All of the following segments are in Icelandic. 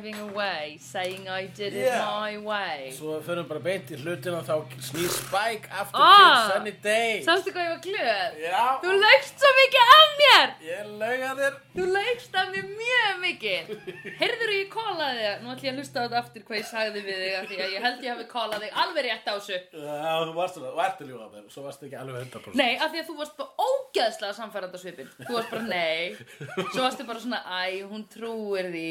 driving away, saying I did it Yeah. my way. Svo við fyrir bara beint í hlutina þá snýr Spike aftur Ah. til Sunny Day. Sástu hvað ég var glöð? Já, Þú laugst svo mikið af mér! ég lauga þér. Þú laugst af mér mjög mikið! Heyrður ég kólaði þig? Nú ætlum ég að hlusta á þetta aftur hvað ég sagði við þig Því að ég held ég hafi kólað þig alveg rétt á þessu. Já, þú varst það, þú ert að ljúga mér, svo varst ekki alveg 100%. Nei, af því að þú varst bara ógeðslega samfærandi á svipin. Þú varst bara nei. Svo varstu bara svona, æ, hún trúir því,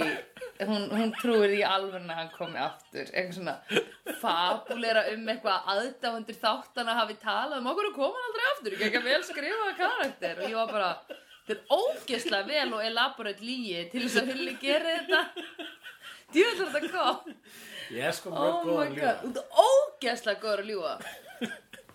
hún, hún trúir því alveg að hann komi aftur. Eitthvað svona fabulera um eitthvað aðdáðundir þáttana hafi talað um okkur og koma aldrei aftur. Ekki eitthvað vel skrifaða karakter. Og ég var bara, þetta er ógeðslega vel og elaborate lígi til þess að Hulli geri þetta. Djúvel er þetta gott. Ég er sko mjög Oh góð my að god, þú ert ógeðslega góður að ljúga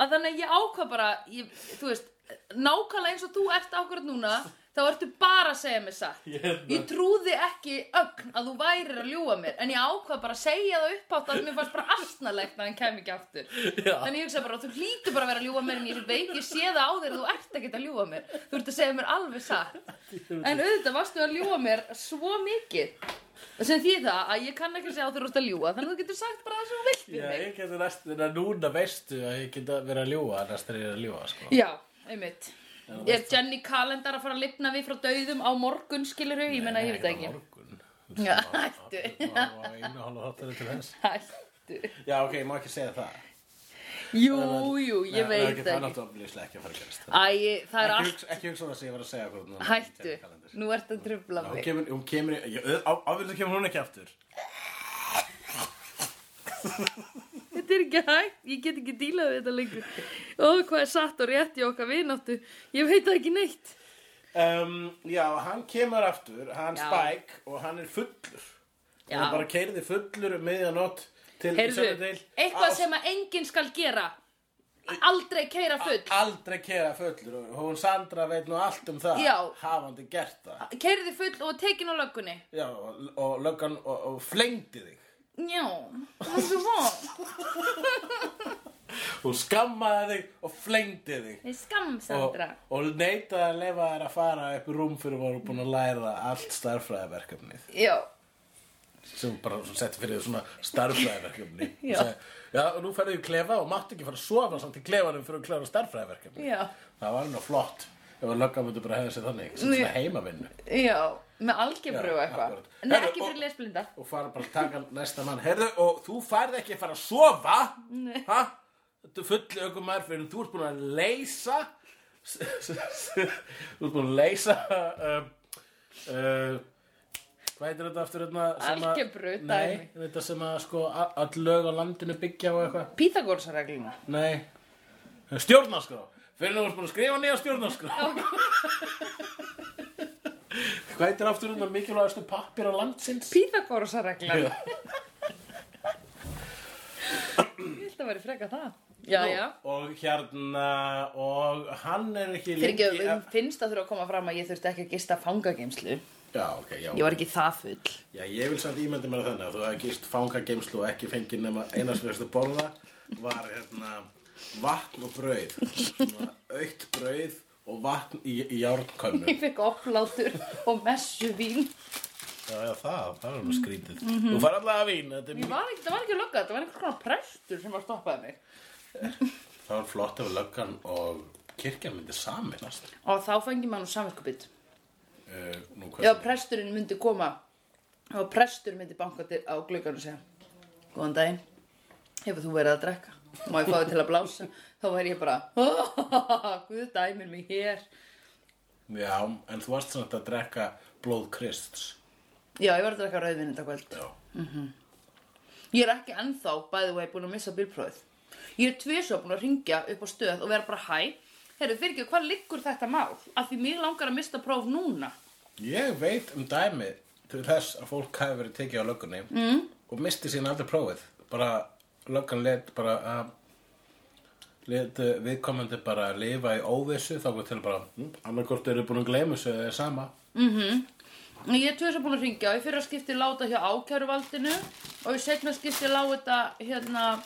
að þannig að ég ákvað bara ég, þú veist, nákvæmlega eins og þú ert akkurat núna, þá ertu bara að segja mér satt. Ég- ég trúði ekki ögn að þú værir að ljúga mér en ég ákvað bara að segja það upp átt að mér fannst bara astnalegt að hann kem ekki aftur. Já. þannig ég hugsa bara, þú hlýtur bara að vera að ljúga mér en ég veit, ég sé það á þér að þú ert ekki að ljúga mér. Þú ert að segja mér alveg satt. En auðvitað varstu að ljúga mér svo mikið sem því það að ég kann ekki segja á þér að ljúga þannig að þú getur sagt bara það sem þú vilt við Já, mig. ég geti næst, en núna veistu að ég geta verið að ljúga, annars þegar ég er að ljúga, sko. Já, einmitt Er Jenny Calendar að fara að lifna við frá dauðum á morgun, skilur ég meina, ég veit ekki Morgun. Já, hættu Það var einu hálfa þáttur til þess. Hættu Já, ok, ég má ekki segja það. Jú, jú, ég Nei, veit Það er það ekki náttúrulega ekki að fara að gerast. Æ, það er Ekki allt ekki hugsa það sem ég var að segja. Hættu, nú ert að Hún mig hún kemur, ávillig kemur hún ekki aftur. Þetta er ekki hægt, ég get ekki dílað við þetta lengur Ó, hvað er satt og rétt í okkar vináttu Ég veit það ekki neitt Um, já, hann kemur aftur, hann Já. Spike og hann er fullur. Já. Hann bara keirði fullur um miðjanótt til Heyrðu, Sunnudale. eitthvað Á- sem að enginn skal gera Aldrei keira full Aldrei keira fullur og hún Sandra veit nú allt um það. Já. Hafandi gert það. Keirði full og tekin á löggunni Já, og, og löggan og, og flengdi þig. Já, það er svo von Hún skammaði þig og flengdi þig. Nei, skam, Og, Sandra. og neitaði að lefa þær að fara upp í rúm fyrir að voru búin að læra allt starffræðiverkefnið. Já, sem bara setti fyrir þig svona starffræðiverkefni Já. og já, og nú ferðu í klefa og máttu ekki fara að sofa samt í klefanum fyrir að klára starffræðiverkefni já, það var nú flott ef að lögga myndi bara hefða sér þannig sem svona heimavinnu. Já Með algebru og eitthvað. Heyrðu, ekki fyrir lesblinda og fara bara að taka næsta mann. Herðu, og þú færð ekki að fara að sofa? Ha? er fulli ökumar fyrir þú ert búin að leysa þú ert búin að leysa uh, uh, hvað heitir þetta aftur hérna Algebru, nei, þetta sem að sko all lög á landinu byggja og eitthvað. Píþagórsregluna nei, stjórnarskrá. Fyrir þú ert búin að skrifa nýja stjórnarskrá hvað heitir aftur hérna mikilvægastu pappir á landsins? Píþagórsreglan Já. Ég held að væri freka það. Já, já. og hérna og hann er ekki lengi um, finnst það þurfa að koma fram að ég þurfti ekki að gista fangageimslu já, ok, já, Ég var ekki það full. Já, ég vil samt ímyndi mér þannig að þú hefði gist fangageimslu og ekki fengið nema eina sem veist að borða var hérna vatn og brauð. Aukt brauð og vatn í, í járnkönnu Ég fekk oplátur og messuvín. Já, já, það, það er nú skrítið. Þú fær allavega að vín var ekki, það var ekki lögga, það var einhvers konar prestur sem var stoppaði mig. Það var flott ef löggan og kirkjan myndi saminast Og þá fengi maður nú samvinskupið uh, nú, Já, presturinn myndi koma. Og prestur myndi banka til- á gluggan og segja Góðan daginn, hefur þú verið að drekka? Má ég fá þig til að blása? Þá væri ég bara, guð dæmir mig hér já, en þú varst samt að drekka blóð krists Já, ég var að drekka rauðvinn þetta kvöld já Ég er ekki ennþá, by the way, búin að missa bílprófið Ég er tvisvað búin að ringja upp á stöð og vera bara hæ Herru, ekki, hvað liggur þetta mál? Af því mér langar að mista próf núna Ég veit um dæmi til þess að fólk hafi verið tekið á löggunni mm. og misti sín aldrei prófið. Bara löggan let bara að let viðkomandi bara lifa í óvissu þá går til bara hm, annarkort eru búin að gleyma þessu eða sama. Ég er tvisvað búin að ringja og í fyrra skipti láta hjá ákæruvaldinu og í setna skipti láta hérna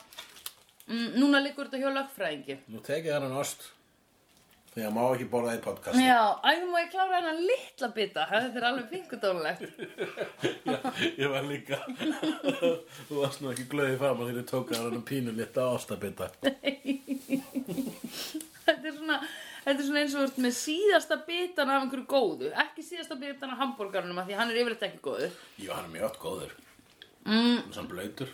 mm, Núna liggur þetta hjá lögfræðingi. Nú tekið hann ost Að má ekki borða í podcast. Já, ægum má ég klára hennar litla bita. Þetta er alveg fingudónulegt Já, ég var líka Þú varst nú ekki glöðið fram að þegar ég tók að hann pínu lita ástabita. Þetta er svona Þetta er svona eins og ert með síðasta bitan af einhverju góðu. Ekki síðasta bitan af hambúrgarnum af Því að hann er yfirleitt ekki góður. Jú, hann er mjög góður. Mm. Svona blöytur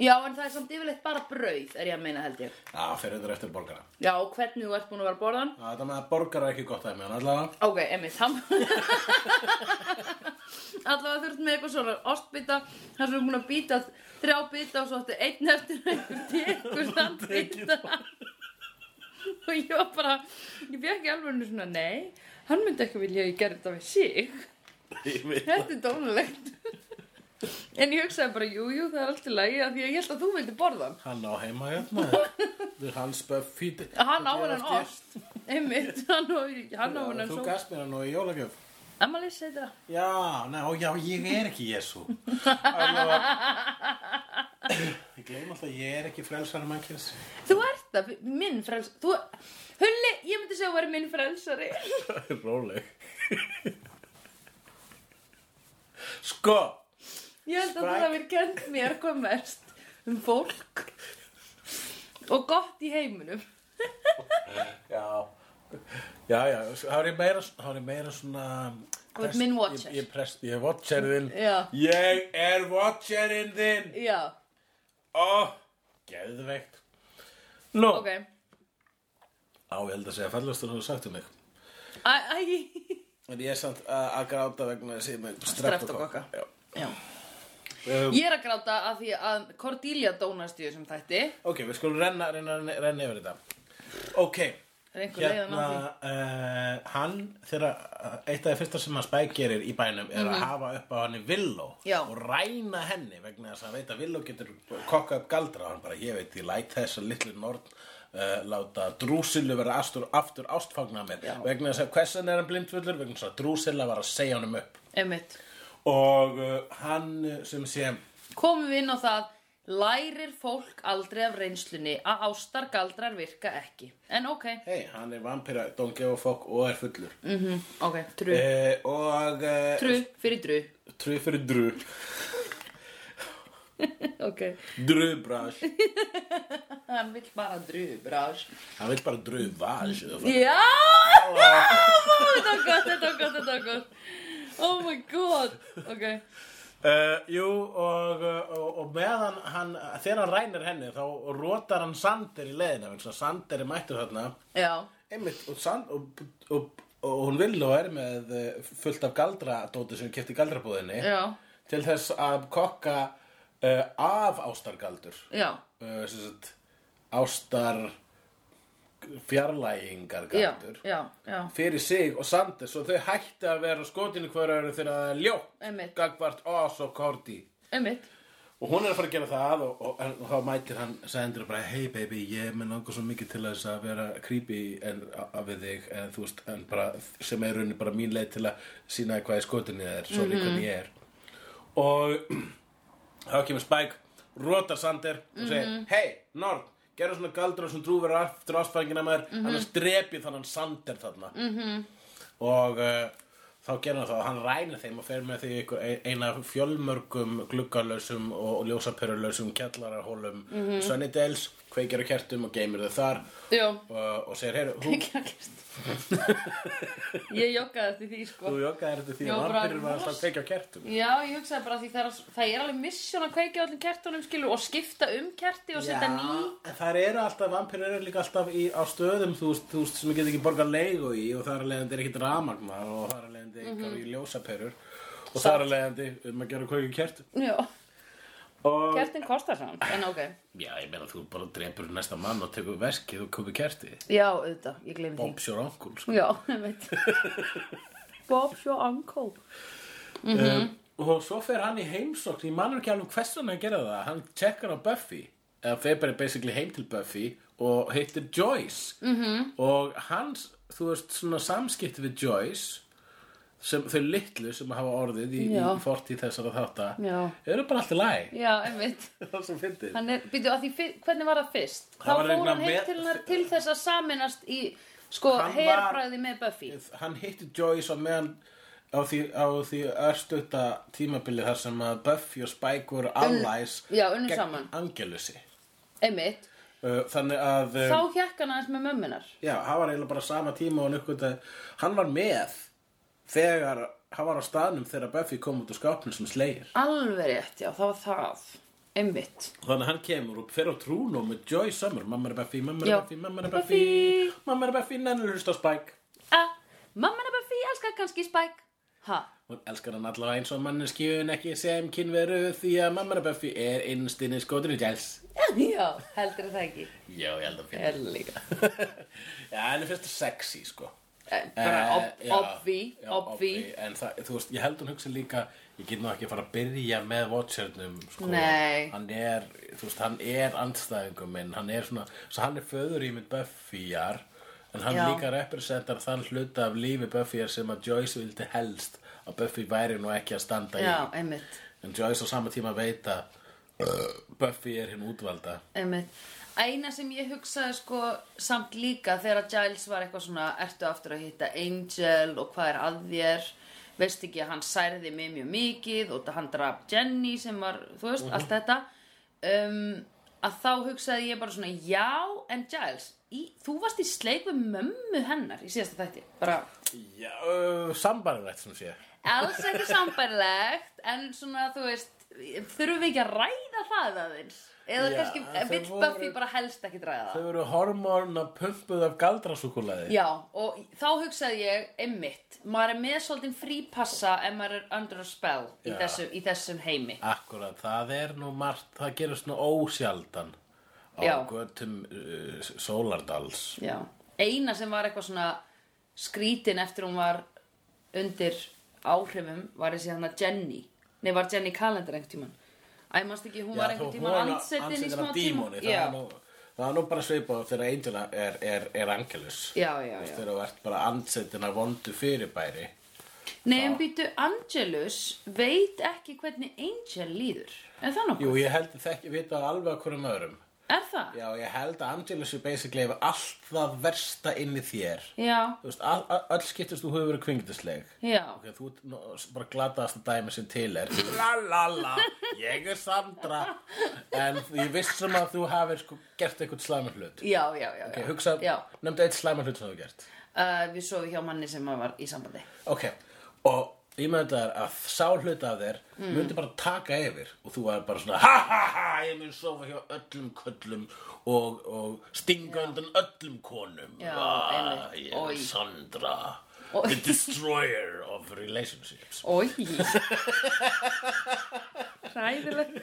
Já, en það er samt yfirleitt bara brauð Er ég að meina held ég. Já, fyrir þetta eftir borgara Já, og hvernig þú ert búin að vera að borðan Já, Þetta með að borgara er ekki gott að mér allavega. Ok, emmi, tam Allavega ert með eitthvað svona ostbita þar sem þú ert búin að býta þrjá bita og svo áttu einn eftir einhver tekur þann bita. Og ég var bara ég fekk í alveg svona nei hann myndi ekki vilja að ég gerði þetta við sig. Ég veit þetta er dónulegt en ég hugsaði bara jú, jú, það er allt í lagi af því að ég held að þú vildi borða hann. Hann á heima hérna Þetta er hans Buffy hann á hennan ost einmitt, hann á, hennan Þú svo gast mér hann nú í jólagjöf. Amalis heitir það. Já, ná, já, ég er ekki Jésu Ég gleym alltaf að ég er ekki frelsari mannkins Þú ert það, minn frels þú, Hulli, ég myndi segja að þú væri minn frelsari. Róleg. Sko Ég held að það hafi kent mér hvað mest um fólk. Og gott í heiminum. Já. Já, já, þá er meira, þá er meira svona Þú ert minn watcher. Ég, ég, prest, ég er watcherinn Já. Ég er watcherinn þinn. Já, Ó, geðveikt. Nú, ok. Á, ég held að segja fallastur þú sagt um mig. Æ, æ, En ég er samt að, gráta vegna að er með Streptokokka. Já. já Um, Ég er að gráta af því að Cordelia dónast í þessum þætti. Ok, við skulum renna, renna, renna, renna yfir þetta. Ok, Það er einhver leiðan á hérna því? uh, Hann, þegar uh, eitt af því fyrsta sem hann Spike gerir í bænum er að hafa upp á henni Villó Mhm. Og ræna henni vegna þess að hann veit að Villó getur kokka upp galdra. Og hann bara, ég veit, ég læt þess að litlu nord uh, láta Drúsilu vera aftur, aftur ástfagna mér Já. vegna þess að hversan er hann blindfullur? Vegna þess að Drúsila var að segja honum upp. Einmitt og uh, hann uh, sem sé Komum við inn á það Lærir fólk aldrei af reynslunni að ástargaldrar virka ekki. En ok, hei, hann er vampira, don't give a fuck og er fullur. Mhm, ok, tru uh, og uh, Tru, fyrir dru. Tru fyrir dru. Ok, Drubrás hann vill bara dru, brás Hann vil bara druvaj Já, þetta var gott, þetta var gott, þetta var gott Oh my god. Ok, uh, Jú og, og, og meðan hann Þegar hann rænir henni þá rótar hann Sander í að Sander er mættur þarna. Einmitt og, Sand, og, hún vil og er með uh, fullt af galdradóti sem kefti galdrabúðinni já, til þess að kokka uh, af ástargaldur. Uh, sagt, ástar fjarlægingar Já, galdur já, já, fyrir sig og Sander svo þau hætti að vera skotinu hverju öðru þegar það er ljótt gagvart Oz og einmitt. Og hún er að fara að gera það og, og, en, og þá mætir hann Sander og bara hey baby ég minn langar svo mikið til að vera creepy en að við þig en veist en bara sem er raunin bara mín leið til að sína hvað skotinu er svo líka hvernig ég er. Og þá kemur Spike rotar Sander og segir hey Nord gerðu svona galdur sem drúfur aftur ástfæringina með þér annars drepi þannig Sander þarna -hmm. og uh, þá gerði hann það hann rænir þeim og fer með því eina fjölmörgum gluggalösum og, og ljósaperulösum kjallarahólum mm -hmm. Sunnydales, kveikir á kertum og geymir þau þar. Já, og, og segir, heyru, þú, ekki að gerst Ég joggaði eftir því, sko. Þú joggaðir þetta því Já, að bara vampirur var alltaf að kveikja á kertum. Já, ég hugsaði bara því það er, það er alveg misjón að kveikja á öllum kertunum skilur og skipta um kerti og setja ný en það eru alltaf, vampirur eru líka alltaf í, á stöðum, þú veist, þú veist, sem ég get ekki borgað leigu í og það er að leiðandi er ekkit ramagna og það er að leiðandi Mhm. mm í ljósaperur. Og það er að leiðandi um að gera kveikja á kertum. Já, og, kertin kostar samt, en ok. Já, ég meina þú bara drepur næsta mann og tekur veskið og köpur kerti. Já, auðvitað, ég gleym því. Bob's your uncle, sko. Já, ég veit Bob's your uncle. Um, og svo fer hann í heimsókn ég manur ekki alveg hvers hann að gera það. Hann checkar á Buffy eða fer bara basically heim til Buffy og hittir Joyce. -hmm. og hans, þú veist, svona samskipti við Joyce sem þau litlu sem hafa orðið í, í fortíð þessara þátta Já. eru bara alltaf læg Já, veit það sem fyndið. Er, að hvernig var það fyrst? Þá var fór hann heim með- til, til þess að saminast í Sko, herbræði með Buffy. Hann hitti Joyce á meðan á því, því örstutta tímabili þar sem að Buffy og Spike voru allies unnu gegn saman. Angelusi Einmitt, uh, þannig að þá uh, hjekk hann aðeins með mömmunar já, hann var eiginlega bara sama tíma og hann var með þegar hann var á staðnum þegar Buffy kom út úr skápnum sem slegir Alveg rétt, já, það var það Einmitt þannig að hann kemur og fer á trúnum með Joy Summer mamma er Buffy, mamma er Já. Buffy, mamma er Buffy. Buffy mamma er Buffy, nennir hlust á Spike ah, Mamma er Buffy, elskar kannski Spike Ha? Hún elskar hann allavega eins og manneski en ekki sem kynveru því að mamma er Buffy er innstinni skotur í gæls. já, heldur það ekki Já, ég held að finna. Líka Já, henni finnst það sexy, sko. Eh, Bara obvi, obvi En það, þú veist, ég held hún hugsa líka, ég get nú ekki að fara að byrja með Watchernum, sko. Hann er, þú veist, hann er andstæðingum minn, hann er svona, svo hann er föður í mynd Buffyjar, en hann Já. líka representar þann hluta af lífi Buffyjar sem að Joyce vildi helst að Buffy væri nú ekki að standa í. Já, einmitt En Joyce á sama tíma veit að uh, Buffy er hinn útvalda. Eina sem ég hugsaði sko samt líka þegar Giles var eitthvað svona ertu aftur að hitta Angel og hvað er að þér? Veist ekki að hann særði mig mjög mikið og hann draf Jenny sem var, þú veist, allt þetta. Um, að þá hugsaði ég bara svona já, en Giles í, þú varst í sleik við mömmu hennar í síðasta þætti, bara uh, sambarlegt sem sé alls ekki sambærilegt en svona, þú veist þurfum við ekki að ræða það aðeins? Eða Já, kannski, vill Buffy bara helst ekki ræða það? Þau eru hormóna pumpuð af galdrasúkulaði Já, og þá hugsaði ég einmitt, maður er með svolítið frípassa ef maður er under a spell í, þessu, í þessum heimi. Akkurat, það er nú margt, það gerur svona ósjaldan á Já. göttum uh, Sólardals Já. Eina sem var eitthvað svona skrítin eftir hún var undir áhrifum var þessi hann að Jenny Nei, var Jenny Calendar einhvern tímann? Æ, manst ekki, hún var einhvern tímann andsetin í smá tíma? dímoni, það, Já, er nú, það er nú bara svipað þegar Angela er, er, er Angelus. Já, já, já. Þegar þú ert bara andsetin af vondu fyrirbæri. Nei, en býtu, Angelus veit ekki hvernig Angel líður. Er það nokkuð? Jú, ég held að þekki vita alveg að hverjum öðrum Er það? Já, ég held að Angelus er basically hefur allt það versta inn í þér. Já, Þú veist, öll skiptist þú hefur verið kvingdisleg já, Ok, þú nú bara glataðast að dæmi sem til er. La la la, ég er Sandra. En ég vissum að þú hafir sko gert eitthvað slæmur hlut. Já, já, já, Ok, hugsa, nefndu eitt slæmur hlut sem þú hefur gert. Uh, við sofum hjá manni sem var í sambandi. Ok, og ég með þetta er að sá hlut af þér Mm. myndi bara taka yfir og þú er bara svona ha ha ha, ég mun sofa hjá öllum köllum og, og stinga undan öllum konum. Já, ah. Ég er Sandra Oj. The destroyer of relationships. Ói Hræðilegt.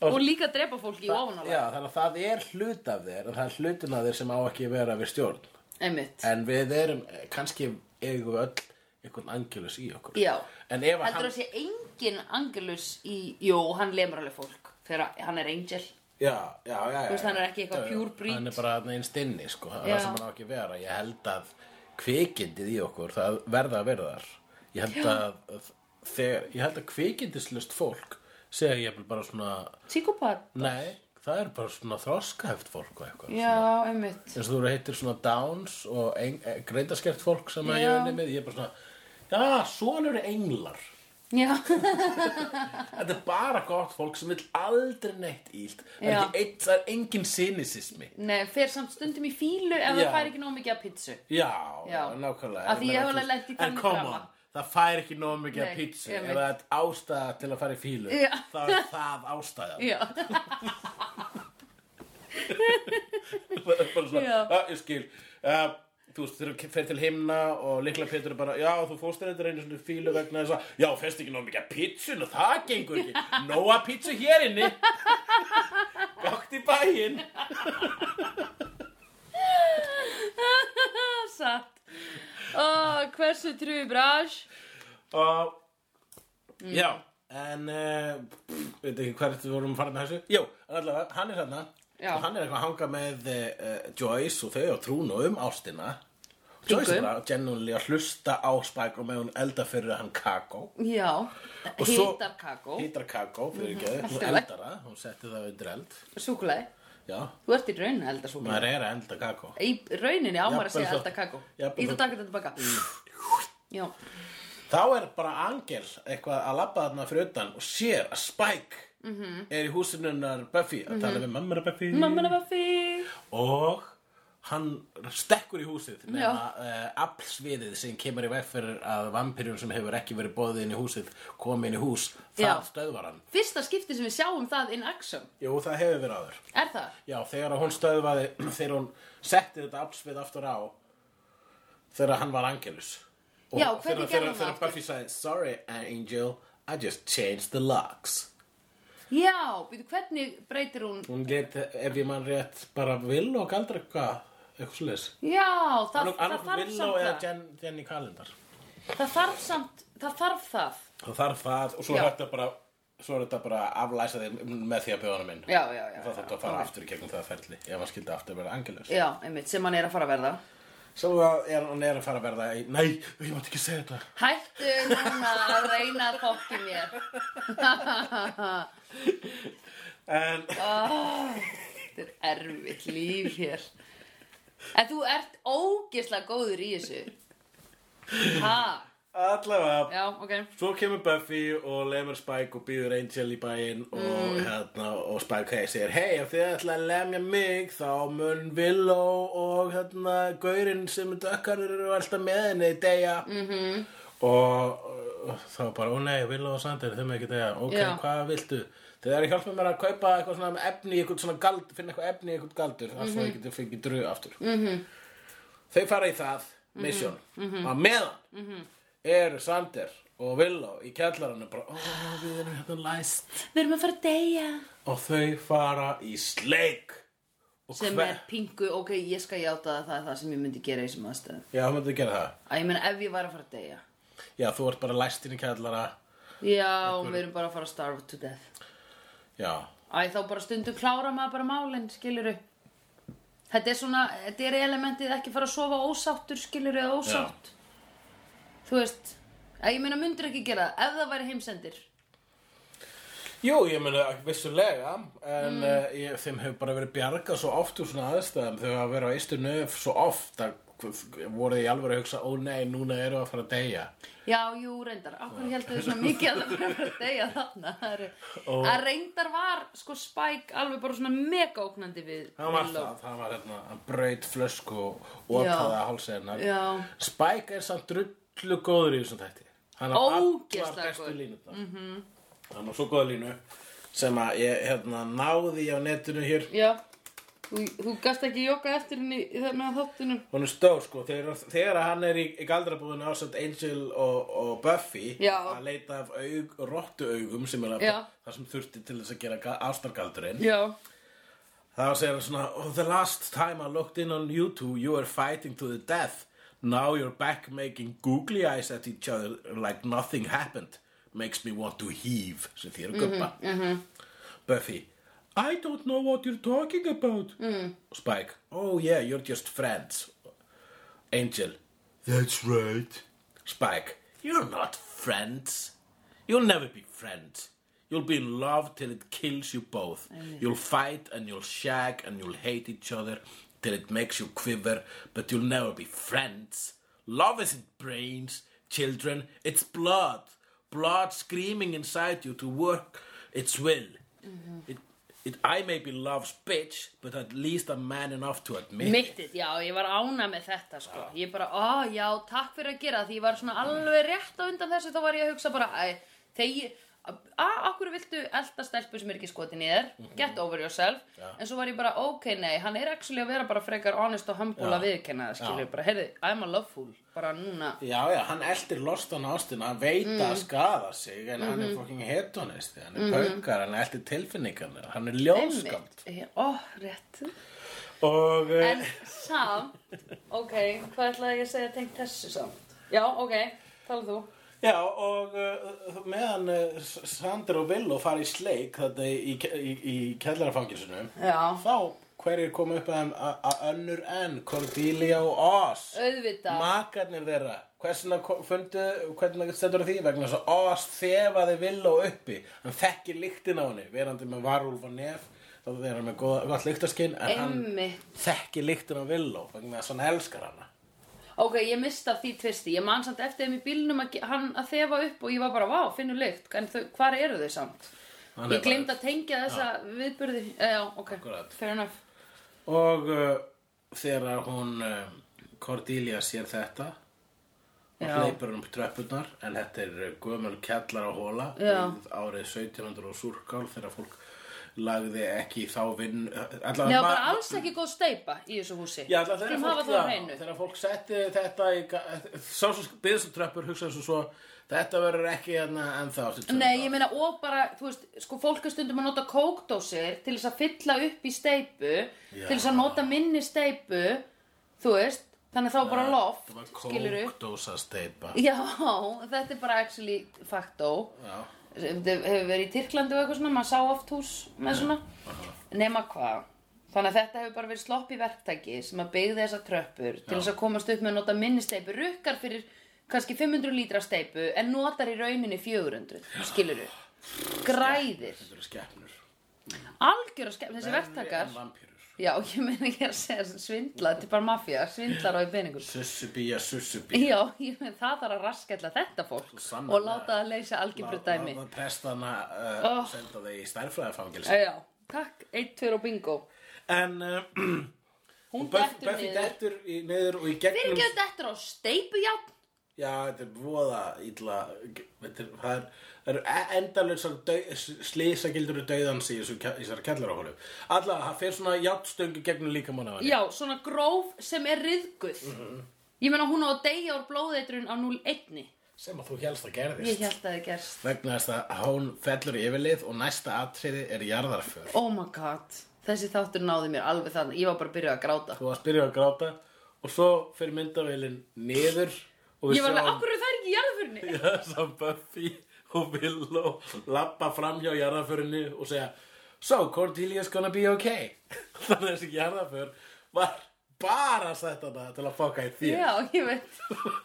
Og líka drepa fólki í ofanálega Já, þannig að það er hlut af þér og það er hlutin af þér sem á ekki að vera við stjórn. Einmitt. En við erum, kannski eigum við öll einhvern angelus í okkur. Já. Heldur hann að sé engin Angelus í Jú, hann lemur alveg fólk Þegar hann er angel. Já, já, já, já Þú veist, hann er ekki eitthvað pure breed. Hann er bara þarna innst inni, sko. Það er sem hann á ekki vera. Ég held að kvikindið í okkur Það verða að vera þar. Ég held að þegar, Ég held að kvikindislust fólk segja ég bara svona Psykopat Nei, það er bara svona þroskaheft fólk og eitthvað Já, einmitt. Eins og þú heitir svona Downs og greindaskert fólk sem að ég unni með ég er bara svona, já, svona eru englar Já, þetta er bara gott fólk sem vil aldrei neitt það er, Já. ekki eitt, það er engin cynisismi nei, fer samt stundum í fílu ef það Já. fær ekki nóg mikið af pizzu já, Já. nákvæmlega Af því ég hef alveg lent í en þannig come drama. on, það fær ekki nóg mikið af Nei, pítsu ef veit. það er ástæða til að fara í fílu Já. þá er það ástæða Já, það er bara svona, Já. já, ég skil uh, þú veist, þegar þú fer til himna og líkla Pétur er bara, já, þú þér eitthvað einu svona fílu vegna þess að, já, fyrst ekki nóg mikið af pítsun og það gengur ekki, nóga pítsu hér inni. Gátt í bæinn. Satt. Ó, hversu trúi brás og já, en uh, veit ekki hvert við vorum að fara með þessu. Jú, allavega, hann er Já. Og hann er eitthvað að hanga með uh, Joyce og þau á trúnu um ástina. Joyce er genuinely að hlusta á Spike og með hún elda fyrir hann kakó Já, Og hitar kakó Hítar kakó fyrir ekki, allt hún í lagi. eldar það, hún setti það undir eld Súkulega Já, Þú ert í rauninni að elda súkulega. maður er að elda kakó Í rauninni á maður að segja elda kakó. þó- að taka þetta tilbaka. Já. Þá er bara angel eitthvað að labba þarna fyrir utan og sér að Spike -hmm. er í húsinunar Buffy að tala við mammara Buffy Mamma er Buffy. og hann stekkur í húsið nema uh, aflsviðið sem kemur í veg fyrir að vampirjum sem hefur ekki verið bóðið inn í húsið komi inn í hús, það stöðvar hann Fyrsta skipti sem við sjáum það in action. Jú, það hefur verið áður Er það? Já, þegar hún stöðvaði þegar hún setti þetta aflsvið aftur á þegar hann var angelus Og Já, hvernig hún það Þegar? Buffy sagði, sorry angel I just changed the locks Já, býtu hvernig breytir hún? Hún get, ef ég mann rétt, bara vill og galdra eitthvað, eitthvað svoleiðis. Já, það, það þarf samt eða það. Jen, Jenny Kalendar. Það þarf samt, það þarf það. Það þarf það og svo Já. er þetta bara, svo er þetta bara aflæsa þig með því að bjóða hana minn. Já, já, já. Það þarf að fara aftur í gegnum það ferli, ef hann skildi aftur að vera angelus. Já, einmitt, sem hann er að fara að verða. Svo er, hann er að fara að verða í, nei, ég mátti ekki segja þetta. Hættu núna að reyna að fokki mér. En, Þetta er erfitt líf hér. En þú ert ógeðslega góður í þessu. Ha? Allavega, Já, ok. Svo kemur Buffy og lemur Spike og býður Angel í bæinn og, Mm. hérna, og Spike hey, segir Hei, ef þið ætla að lemja mig þá mun Willow og hérna, gaurinn sem dökkarur eru alltaf með henni deyja Mhm. -hmm. og uh, þá bara, ó nei, Willow og Sander þeim ekki deyja ok, Já. hvað viltu? Þið eru hjálpað mér að kaupa eitthvað svona efni í eitthvað svona gald, finna eitthvað efni í eitthvað galdur mm -hmm. að svo ég geti fengið drög aftur mm Mhm. -hmm. Þau fara í það, mission að meðan Mhm. Eru Sander og Willow í kjallarannu bara, ó, við erum hérna læst Við erum að fara að deyja. og þau fara í sleik og Sem hver- er pingu, ok, ég skal játa að það er það sem ég myndi gera í þessum aðstöðum. Já, þú myndi gera það Að ég meina ef ég var að fara að deyja. Já, þú ert bara læst inn í kjallara Já, við erum bara að fara að starve to death. Já, Æ, þá bara stundum klára maður bara málinn, skiluru. Þetta er svona, þetta er elementið ekki fara að sofa ósáttur, skiluru, eða ósátt. Þú veist, að ég meina myndir ekki gera það, ef það væri heimsendir. Jú, ég meina vissulega en Mm. mm. ég, þeim hefur bara verið bjargað svo oft úr svona aðstæðum þau hafa verið á eistu nöf svo oft að voru þið í alveg að hugsa ó nei, núna eru að fara að deyja Já, jú, reyndar, okkur heldur þau svona mikið að það fyrir að fara að deyja þarna Og- að reyndar var, sko, Spike alveg bara svona mega óknandi við Það var það, það var hérna, hann braut flösku og opnaði að hálsa Já. Spike er samt drullu góður í þessum þætti Hann á Ógeðslega allar bestu góður. línutnar mm -hmm. Hann á svo góða línu sem að ég hérna, náði á netinu hér Já, þú, þú gast ekki jokka eftir henni í þarna þáttunum Hún er stór sko, þegar, þegar hann er í, í galdrabúðinu ásett Angel og, og Buffy Já. að leita af aug, rottu augum sem er að, Já. það sem þurfti til þess að gera ga- ástargaldurinn Já, þá segir hann svona oh, The last time I looked in on you two you were fighting to the death Now you're back making googly eyes at each other like nothing happened. Makes me want to heave sem þér guppa Buffy I don't know what you're talking about. Mm. Spike Oh yeah, you're just friends. Angel That's right. Spike You're not friends. You'll never be friends. You'll be in love till it kills you both. You'll fight and you'll shag and you'll hate each other till it makes you quiver but you'll never be friends. Love isn't brains, children, it's blood. Blood screaming inside you to work its will. It, it, I may be love's bitch but at least I'm man enough to admit it. mittið, já, ég var ána með þetta, sko. Ég bara, ó, já, takk fyrir að gera Því ég var svona alveg rétt á undan þessu Þá var ég að hugsa bara, æ, þegar að, okkur viltu elda stelpu sem er ekki skotin í þér Get over yourself En svo var ég bara, ok, nei, hann er actually að vera bara frekar honest og humble að viðkenna það, skilur Já. bara, heyrðu, I'm a loveful Bara núna, Já, já, hann eldir lostan ástina, hann veit Mm. að skada sig en hann Mhm. er fucking hedonist, hann er paukar, hann eldir tilfinningarnir, hann er ljóðskald. einmitt Ó, rétt Og, uh, En samt, ok, hvað ætlaði ég að segja tengt þessu samt? Já, ok, tala þú. Já, og uh, meðan uh, Sander og Willow fara í sleik þetta í, í, í, Já. þá hverjir koma upp að önnur enn, Cordelia og Oz. Auðvitað. Makarnir þeirra hvernig stendur því vegna þess að Oz þefaði Willow uppi hann þekkir lyktin á henni verandi með varúlf og nef þá hann með gott lyktarskinn en hann Einmitt. þekki lyktin á Villó vegna þess að hann elskar hana Ok, ég mista því tvisti. Ég man samt eftir þeim í bílnum að hann að þefa upp og ég var bara, vá, finnur lykt. En þau, hvar eru þau samt? Hann Ég gleymd að tengja þessa viðburði. Eh, já, ok, Akkúrat. fair enough. og uh, þegar hún uh, Cordelia sér þetta og hleypur um tröppurnar en þetta er uh, gömul kjallar á hóla árið 1700 og súrkál þegar fólk lagði ekki þá vinn Nei, það var alls ekki góð steipa í þessu húsi. Já, alltaf þegar fólk, það þegar fólk setti þetta í, ga- sá svo svo þetta verður ekki ennþá eftir 200 Nei, ég meina og bara, þú veist, sko fólk er stundum að nota kókdósir til þess að fylla upp í steipu, Já. til þess að nota minni steipu, þú veist, þannig þá bara loft, skilurðu. kókdósa steipa Já, þetta er bara actually facto. Já, hefur verið í Tyrklandi og eitthvað svona, maður sá oft hús með svona, nema hvað. Þannig að þetta hefur bara verið slopp í verktæki sem að byggði þessar tröppur til þess að komast upp með að nota minni steipu, rukkar fyrir kannski 500 lítra steipu en notar í rauninni 400, skilur Græðir. þetta eru skepnur Algjör að skemmt, þessi verktakar. Já, ég meina ekki að segja svindla, þetta er bara mafía, svindlar á í peningum. Sussubía, sussubía Já, ég meina það þarf að raskella þetta fólk Sannarlega. og láta það leysa algebru dæmi. Það prestana uh, Oh. senda þig í stærfræðafangils Já, takk, 1, 2 og bingo. En uh, Hún Buffy, dettur niður. dettur og í gegnum Fyrir ekki þetta á steipujátn? Já, þetta er voða illa þetta er, það er, það eru endalausar slísagildur dauðans í þessari kellarahólu Alla, það fer svona játstöngu gegnum líkamann á henni Já, svona gróf sem er riðguð. Ég meina hún á að deyja úr blóðeitrun á 0-1. sem að þú helst að gerðist Ég held að það gerst. vegna þess að hún fellur í yfirlið og næsta atriði er jarðarför Oh my god. Þessi þáttur náði mér alveg þannig. Ég var bara að byrja að gráta. þú varst byrjuð að gráta og svo fyrir myndavélinn niður og Ég var sjáum akkur er það ekki í jarðförni? Já, svo Buffy og Willow lappa fram hjá jarðarförinni og segja So, Cordelia's gonna be okay Þannig að þessi jarðarför var bara sett hana til að fokka í þér Já, ég veit.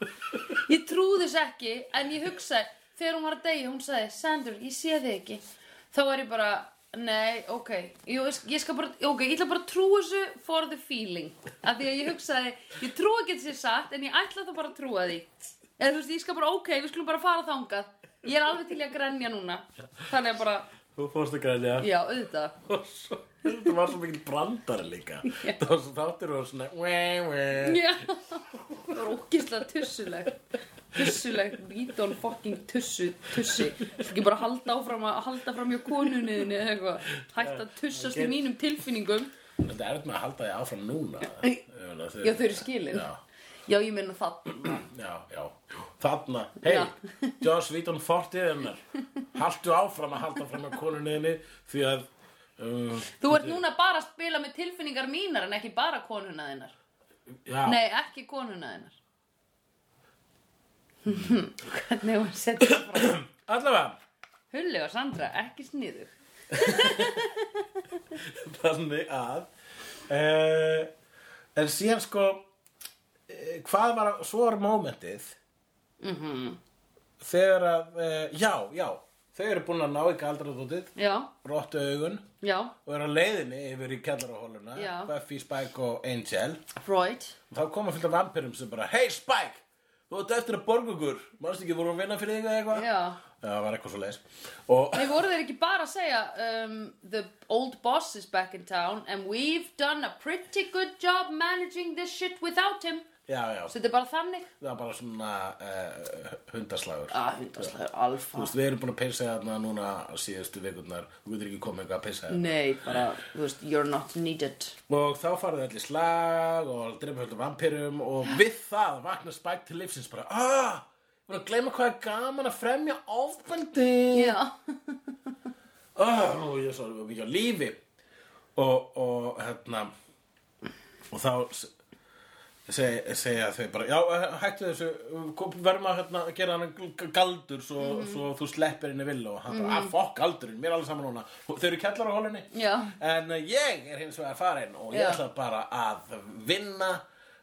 Ég trúði þess ekki, en ég hugsaði, þegar hún var að deyja, hún sagði, Sandra, ég sé þig ekki. Þá var ég bara, nei, ok, Jú, ég skal bara, ok, ég ætla bara að trúa þessu for the feeling. Af því að ég hugsaði, ég trúi ekki þessi satt, en ég ætla það bara að trúa því. Eða þú veist, ég skal bara, ok, við skulum bara fara þangað. Ég er alveg til að grenja núna. Þannig að bara, Þú fórst að grænja já, auðvitað. og svo Þetta var svo mikil brandari líka. Það var svo þáttur og svona weh, weh. Já, það var ógislega tussuleg Tussuleg, Vítón fucking tussu, tussi. Þú ekki bara halda áfram að halda fram hjá konunniðinni eða eitthvað? Hætt að tussast í mínum tilfinningum. Þetta er með að halda þig áfram núna. Já, þau eru skilin. Já, Já, ég meina það já, já. Þarna, hei. Joss Víton fortið hennar Haltu áfram að halda fram að konunniðinni Því að um, Þú ert núna bara að spila með tilfinningar mínar en ekki bara konuna þinnar. Já, Nei, ekki konuna þinnar. Hvernig var að setja það fram? Allavega. Hulli og Sandra, ekki sniðu Þannig að uh, En síðan sko Hvað var, svo var momentið Mhm. Þegar að, uh, já, já Þau eru búin að ná ekki aldraðútið Já, Róttu augun já, Og eru á leiðinni yfir í kellarahóluna. Buffy, Spike og Angel. Freud. Og þá koma fullt af vampirum sem bara Hey Spike, þú ert eftir að borga okkur. Manstu ekki voru að vinna fyrir þig eða eitthvað? Það var eitthvað svo leis Og Nei, voru þeir ekki bara að segja um, The old boss is back in town And we've done a pretty good job Managing this shit without him já, já, Så þetta er bara þannig? Það var bara svona uh, hundaslagur. Ah, hundaslegur, Þú alfa veist, við erum búin að pissa þarna núna síðustu vikurnar. Þú getur ekki komið eitthvað að pissa þarna Nei, bara, þú veist, you're not needed. Og þá farið allir slag og drepa höldu vampirum Og við það vaknar Spike til lífsins bara Ah, ég var að gleyma hvað er gaman að fremja ofbendi Já, ah, Nú ég er svo mikið á lífi. Og, og hérna Og þá seg, segja þau bara Já, hættu þessu Verðum að hérna, gera hann galdur Svo, Mhm. svo þú sleppir henni vill Og hann bara, að fokk galdurinn, mér er alveg saman núna. Þau eru kellar á hólinni Já. En uh, ég er hins vegar farin Og ég Já. ætla bara að vinna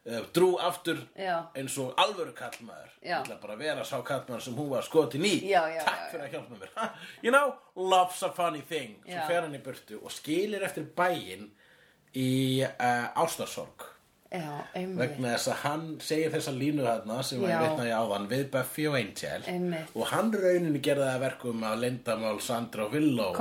uh, Drú aftur Já. eins og alvöru kallmaður. Ég ætla bara að vera sá kallmaður sem hún var skotin í. Já, já, Takk já, fyrir að hjálpa mér. You know, love's a funny thing. Svo fer hann í burtu og skilir eftir bæinn í uh, ástarsorg Já, vegna þess að hann segir þessa línu þarna sem var Já. ég vitnaði áðan við Buffy og Angel Einmitt. og hann rauninni gerði það að verkum að Lindamál, Sandra og Willow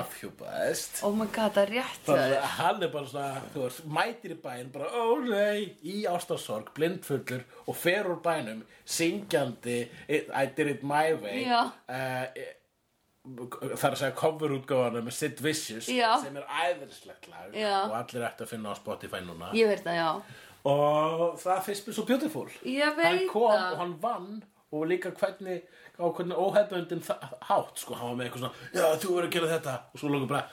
afhjúpaðist Oh my god, það er rétt þannig að hann er bara svona veist, mætir í bæinn bara ó nei í ástarsorg, blindfullur og fer úr bænum syngjandi I did it my way Já. Er að segja coverútgáfana með Sid Vicious Já. sem er æðrislegt lag Já. og allir ætti að finna á Spotify núna Ég veit það, já. og það finnst mér svo beautiful hann kom það. og hann vann og líka hvernig á hvernig óhefbundin hátt sko, hann var með eitthvað svona já þú verður að gera þetta og svo lókum bara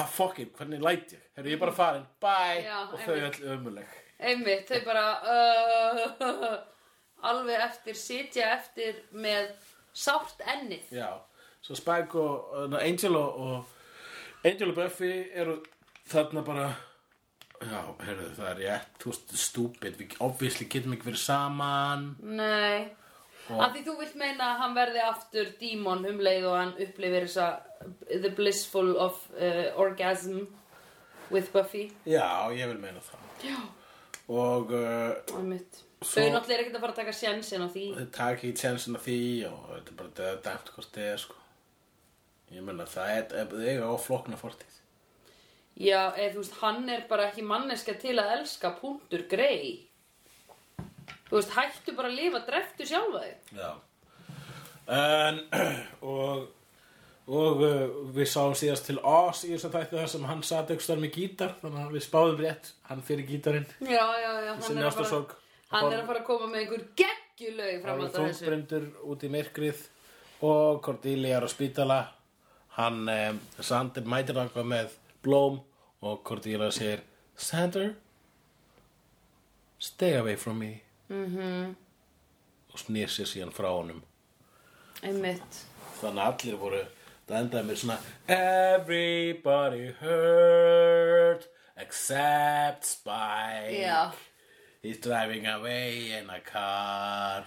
að fuck it, hvernig læt ég herru ég er bara farin, bye Já, og þau einmitt. öll ömuleg Einmitt, þau bara uh, alveg eftir, sitja eftir með sárt ennið. já, svo Spike og uh, Angel og, og Angel og Buffy eru þarna bara já, herru það er rétt þú veist, stúpid, við obviously getum ekki verið saman Nei. Og- Af því þú vilt meina að hann verði aftur dímon um leið og hann upplifir þessa the blissful of uh, orgasm with Buffy. já, ég vil meina það Já. og uh, Einmitt. Svo- Þau náttúrulega er ekkert að fara að taka sjensin á því. þau taka ekki tjensin af því og þetta er bara dæmt hvort þið er sko ég meina það er þau eiga á flókna fortíð Já, eða þú veist, hann er bara ekki manneska til að elska punktur grei. Þú veist, hættu bara að lifa, dreftu sjálfa þig. já en og og uh, við sáum síðast til Oz í þess að þætti þar sem hann sat eitthvað með gítar þannig að við spáðum rétt hann fyrir gítarinn Já, já, já. hann er fara-. Hann er að fara að koma með einhver geggjulög fram hann að er þessu. þungbrendur út í myrkrið og Cordelia er á spítala hann um, Sander mætir eitthvað með blóm og Cordelia segir Sander stay away from me Mhm. og snýr sér síðan frá honum Einmitt. þannig að allir voru það endaði með svona everybody hurt except Spike Já. He's driving away in a car,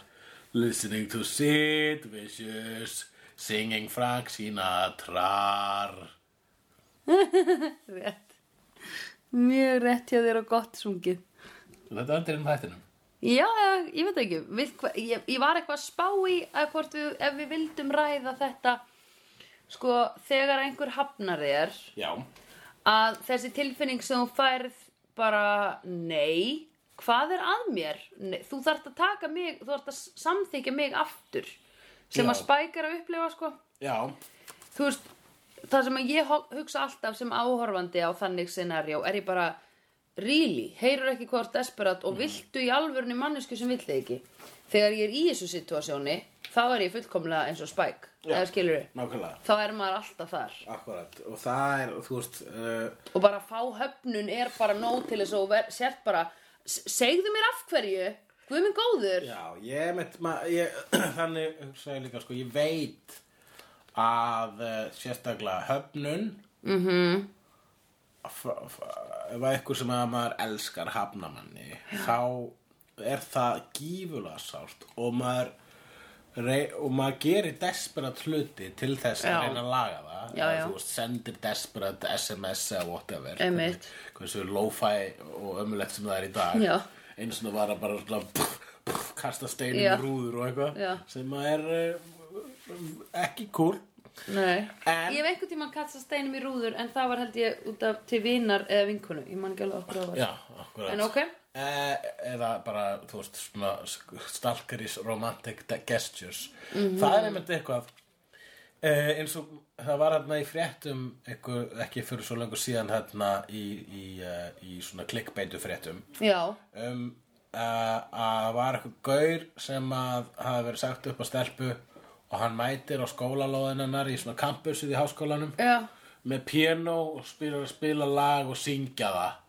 listening to Sid Vicious, singing Frank Sinatra. Rétt. Mjög rétt hjá þér og gott sungið. Þetta endur inn hættinum. Já, ég veit ekki. Við, ég, ég var eitthvað að spá í að hvort við, ef við vildum ræða þetta, sko, þegar einhver hafnar þér, Já. að þessi tilfinning sem þú færð bara, nei, hvað er að mér? Nei, þú þarft að taka mig, þú þarft að samþykja mig aftur, sem Já. að Spike er að upplifa, sko. Já. þú veist, það sem ég ho- hugsa alltaf sem áhorfandi á þannig scenarió er ég bara really, heyrur ekki hvort desperat Mm. og viltu í alvörunni mannesku sem vill þig ekki þegar ég er í þessu situasjóni þá er ég fullkomlega eins og Spike Já. eða skilur við, Nákvæmlega. þá er maður alltaf þar Akkurat. Og það er, þú veist, uh, og bara fá höfnun er bara nóg til þess að þú ver- sért bara s- segðu mér af hverju, guð minn góður já, ég mitt, þannig hugsa ég líka, sko, ég veit að uh, sérstaklega höfnun, f- f- ef að eitthvað sem að maður elskar hafnamanni þá er það gífulega sárt og maður og maður gerir desperat hluti til þess Já. að reyna að laga það Já, já. þú veist, sendir desperat SMS eða whatever hvernig- hversu lo-fi og ömulegt sem það er í dag Já. Eins og það var að bara svona, pff, pff, kasta steinum Já. í rúður og eitthvað Já. sem að er uh, ekki cool nei En- ég hef einhvern tímann kastað steinum í rúður en það var held ég út af til vinar eða vinkonu, ég man ekki alveg okkur á það Já, akkurat En ok. Eh, eða bara, þú veist, svona stalkeris romantic de- gestures. Það er einmitt eitthvað eh, eins og það var hérna í fréttum eitthvað, ekki fyrir svo lengur síðan hérna í, í, uh, í svona klikkbeitu fréttum. Já, um, að var eitthvað gaur sem að hafa verið sagt upp á stelpu og hann mætir á skólalóðinennar í svona campusið í háskólanum já, með piano og spila, spila lag og syngja það.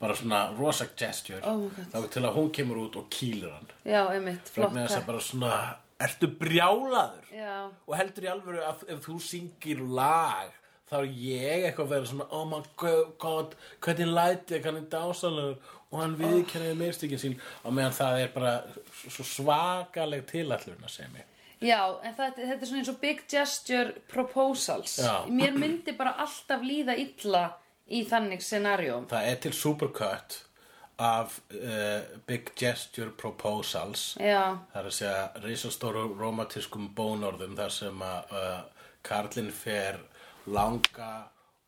Bara svona rosa gesture. Oh þá til að hún kemur út og kýlir hann. Já, einmitt, flott bara svona ertu brjálaður Já, og heldur í alvöru að ef þú syngir lag þá er ég eitthvað að vera svona oh my go- god, hvernig læti ég hann er dásalur og hann viðkenniði mistökin sín og meðan það er bara svo svakaleg tilallurna sem ég Já, en þetta, þetta er svona eins og big gesture proposals. Já. Mér myndi bara alltaf líða illa í þannig scenarióm. það er til supercut af uh, big gesture proposals Já, Það er að segja risastóru romantískum bónorðum þar sem að uh, Karlinn fer langa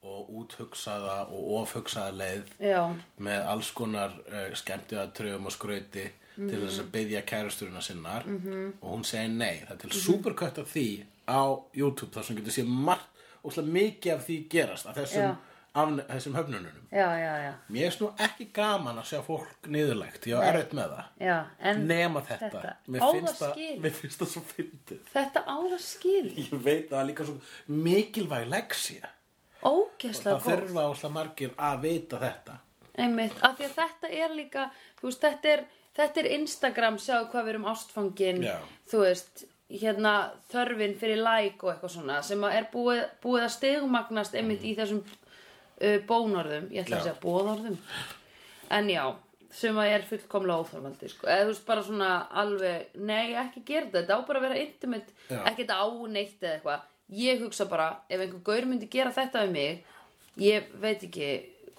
og úthugsaða og ofhugsaða leið já, með alls konar uh, skemmtiða tröfum og skrauti til þess að byggja kærusturina sinnar -hmm. og hún segir nei. Það er til superkött af því á YouTube þar sem getur séð margt og mikið af því gerast af þessum, Já. Af, þessum höfnununum. já, já, já. Mér er nú ekki gaman að sjá fólk niðurlegt, ég á erfitt með það. Nema þetta, þetta, Mér, finnst það það, skil. mér finnst það svo fyndið þetta á það skil. Ég veit að það er líka svo mikilvæg leksía Ógeðslega Það góð. þurfa áslega margir að vita þetta Einmitt, af því að þetta er líka, þú veist, þetta er, þetta er Instagram, sjáðu hvað við erum ástfangin, þú veist, hérna þörfin fyrir like og eitthvað svona sem að er búið, búið að stegumagnast einmitt í þessum uh, bónorðum, ég ætla Já. að segja bóðorðum, en já, sem að er fullkomlega óþorvaldi, sko, eða þú veist, bara svona alveg, nei, ekki gera þetta, þetta á bara að vera intimate, Já. ekki þetta áneitt eða eitthvað, ég hugsa bara, ef einhver gaur myndi gera þetta við mig, ég veit ekki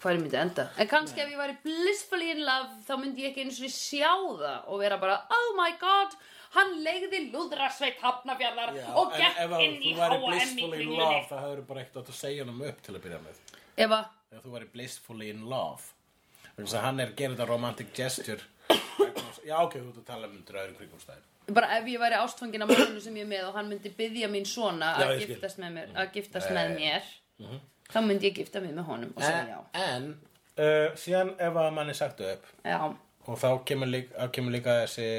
hvað ég myndi enda. En kannski ef ég væri blissfully in love þá myndi ég ekki einu svona sjá það og vera bara oh my god hann legði lúðrasveit hafnafjallar og en gekk ef að inn í þú væri H&M í blissfully in kringlunni. love þá hefur bara ekkert átt að segja hann upp til að byrja með ef að Ef þú væri blissfully in love. Þannig að hann er að gera þetta romantic gesture. Já, ok, þú ert að tala um undir öðrum kringumstæðum. Bara ef ég væri ástfangin af manninu sem ég er með og hann myndi byggja mín svona Já, að ég skil. giftast með mér, að giftast með mér þá myndi ég gifta mig með honum og segja já. En, uh, síðan ef að mann er sagt upp já, og þá kemur líka, þá kemur líka þessi,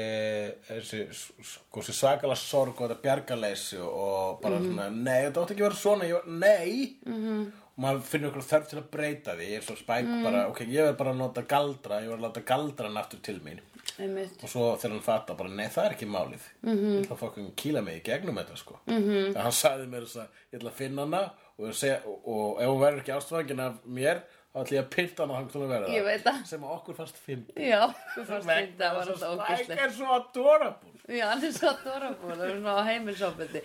þessi, sko, þessi svakalega sorg og þetta bjargaleysi og bara svona, nei, þetta átti ekki að vera svona, ég var, nei. -hmm. Og maður finnur ykkur þörf til að breyta því, ég er svo spæk bara, ok, ég verð bara að nota galdra, ég verð að láta galdran aftur til mín. Einmitt. Og svo þegar hann fatta bara, nei, það er ekki málið. -hmm. ég ætla að fokkin kýla mig í gegnum þetta, sko. -hmm. hann sagði mér þess að ég ætla að finna hana og, segja, og, og ef hún verður ekki ástfangin af mér, þá ætla ég að pynta hann til að vera Ég veit það. sem að okkur fannst fyndi já, þú fannst þetta var alltaf Spike ógæslega er svo adorable. Já, hann er svo adorable, það er svona á heimilsopindi.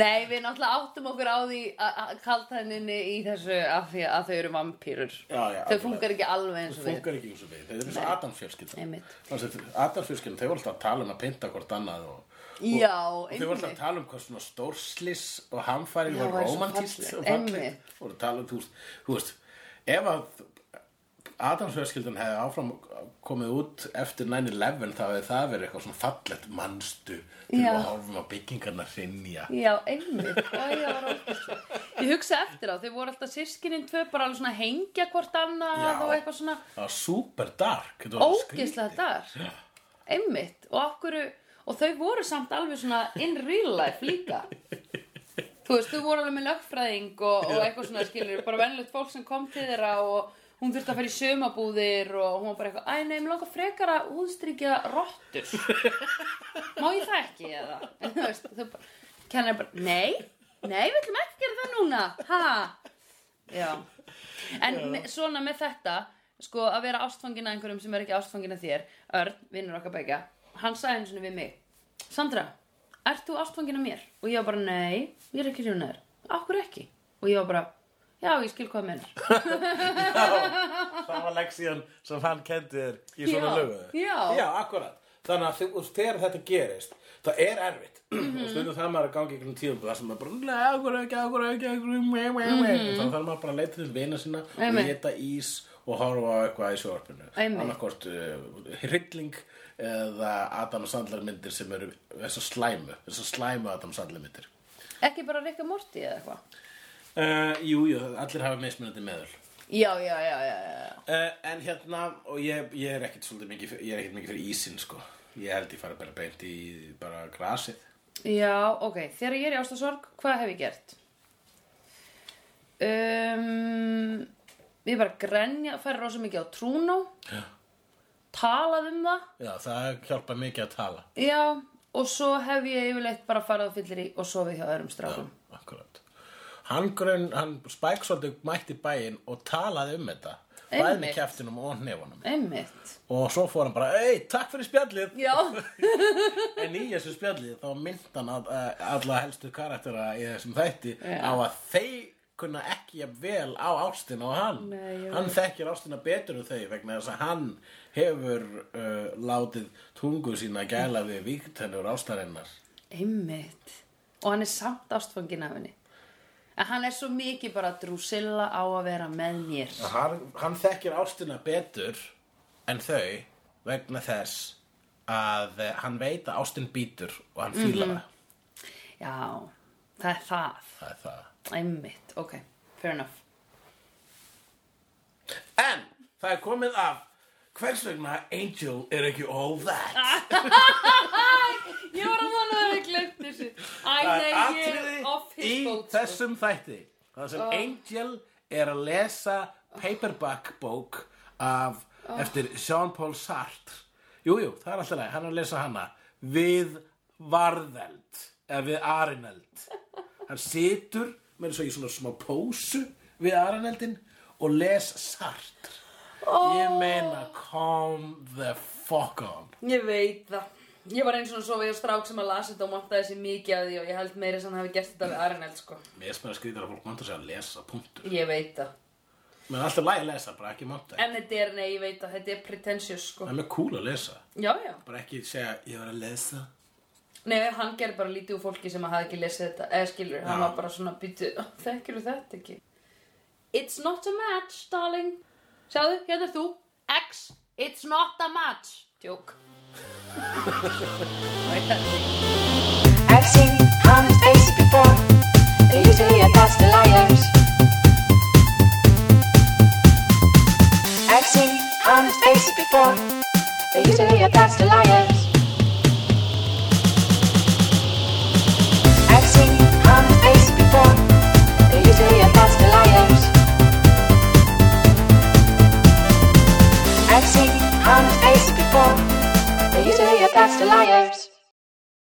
Nei, við náttúrulega áttum okkur á því að að kaltæninni í þessu af því að þau eru vampýrur. Já, já, Þau funkar ekki alveg eins og Það við. funkar ekki eins og við, þeir eru eins og Adam fjölskyldan Einmitt. Adam fjölskyldan, þeir voru alltaf að tala um að pynta hvort annað og, Já, og þeir voru alltaf að tala um hvað svona stórslis og hamfæri svo romantíst og voru að tala um, þú veist ef að Adams fjölskyldan hefði áfram komið út eftir 9-11 þá hefði það verið eitthvað svona fallegt manstu til Já. að horfum á byggingarna hrinja Já, einmitt. Ég hugsa eftir á, þau voru alltaf sískinin tvö bara alveg svona hengja hvort annað Já. og eitthvað svona það var super dark ógeðslega skrítið. þar. Einmitt. Og okkur, og þau voru samt alveg svona in real life líka. Þú veist, þau voru alveg með lögfræðing og, og eitthvað svona skilur, bara venlegt fólk sem kom til þeirra og hún þurfti að fara í sömabúðir og hún var bara eitthvað, æ nei, mér langar frekar að úðstrykja rottur. Má ég það ekki eða? En þú veist, þau bara, kennar bara, nei, nei, við ætlum ekki að gera það núna, ha? Já. En me, svona með þetta, sko, að vera ástfangin að einhverjum sem er ekki ástfangin að þér, Örn, vinnur okkar begja, hann sagði einu svona við mig, Sandra, ert þú ástfangin að mér? Og ég var bara, nei, ég er ekki hrjóna þér. Akkur ekki? Og ég var bara, já, ég skil hvað það menar. það var leksíðan sem hann kendi þér í svona Já, lögu já. já, akkurat þannig að þegar þetta gerist það er erfitt Mhm. og stundum það maður að gangi einhvern tíðum það sem maður bara, nei, akkur ekki, akkur ekki, akkur ekki meh, meh, meh. þannig þarf maður bara að leita til vina sína og Mhm. Geta ís og horfa á eitthvað í Einmitt. annarkort uh, hrylling eða Adam Sandler myndir sem eru þessar slæmu, þessar slæmu Adam Sandler myndir Ekki bara Rikka Morty eða eitthvað? uh, jú, jú, allir hafa mismunandi meðul Já, já, já, já, já. Uh, en hérna, og ég, ég er ekkit svolítið mikið, ég er ekkit mikið fyrir ísinn, sko. Ég held ég fara bara beint í bara grasið. Já, ok, þegar ég er í ástasorg, hvað hef ég gert? Um, ég bara grenja, færi rosa mikið á trúnó, Já. Talað um það, Já, það hjálpa mikið að tala. já, og svo hef ég yfirleitt bara farið á fyllir í og sofið hjá öðrum Já, strákum. akkurat. hann hann svolítið mætti bæinn og talaði um þetta bæði með Einmitt. kjæftinum og hnefunum Einmitt. og svo fór hann bara, ei, takk fyrir spjallið Já, en í þessu spjallið þá mynd hann að, að alla helstu karaktera í þessum þætti Já. á að þeir kunna ekki vel á ástina og hann Nei, hann þekkir ástina betur en þau vegna þess að hann hefur uh, látið tungu sína gæla við víktennur ástarinnar einmitt. Og hann er samt ástfangin af henni. En hann er svo mikið bara Drusilla á að vera með mér. hann, hann þekkir ástina betur en þau vegna þess að hann veit að ástin býtur og hann fílar Mhm. það Já, það er það. það er það Einmitt, ok, fair enough. En það er komið af hvers vegna Angel er ekki all that Ég var að vona að við glemt þessu. Æ, Það nei, ég er off í his boat. sko. þessum þætti Það sem Angel er að lesa paperback bók af eftir Jean-Paul Sartre Jú, jú, það er alltaf leið, hann er að lesa hana við varðeld eða við arineld Hann situr með svo í svona smá pósu við arineldin og les Sartre Ég meina, come the fuck on Ég veit það. Ég var eins og svo við strák sem að lasa þetta og montaði sér mikið af því og ég held meiri sem hann hafi gert þetta við Arneld, sko. Mér er bara skrýtur að fólk manta sig að lesa punktur Ég veit það. Mér er alltaf læg að lesa, bara ekki manta En þetta er, nei, ég veit það, þetta er pretentious, sko. Það er mjög cool að lesa Já, já. Bara ekki segja, ég var að lesa Nei, hann gerði bara lítið úr fólki sem að hafi ekki lesið þetta, eða skilur, hann Já. var bara svona býtu, þekkir þetta ekki? It's not a match, darling. Sjáðu, hérna er þú, X, it's not a match. Þetta. I've seen honest faces before. They're usually a pass to liars. I've seen honest faces before. They're usually a pass to liars. on a space before. They used to hear that's the liars.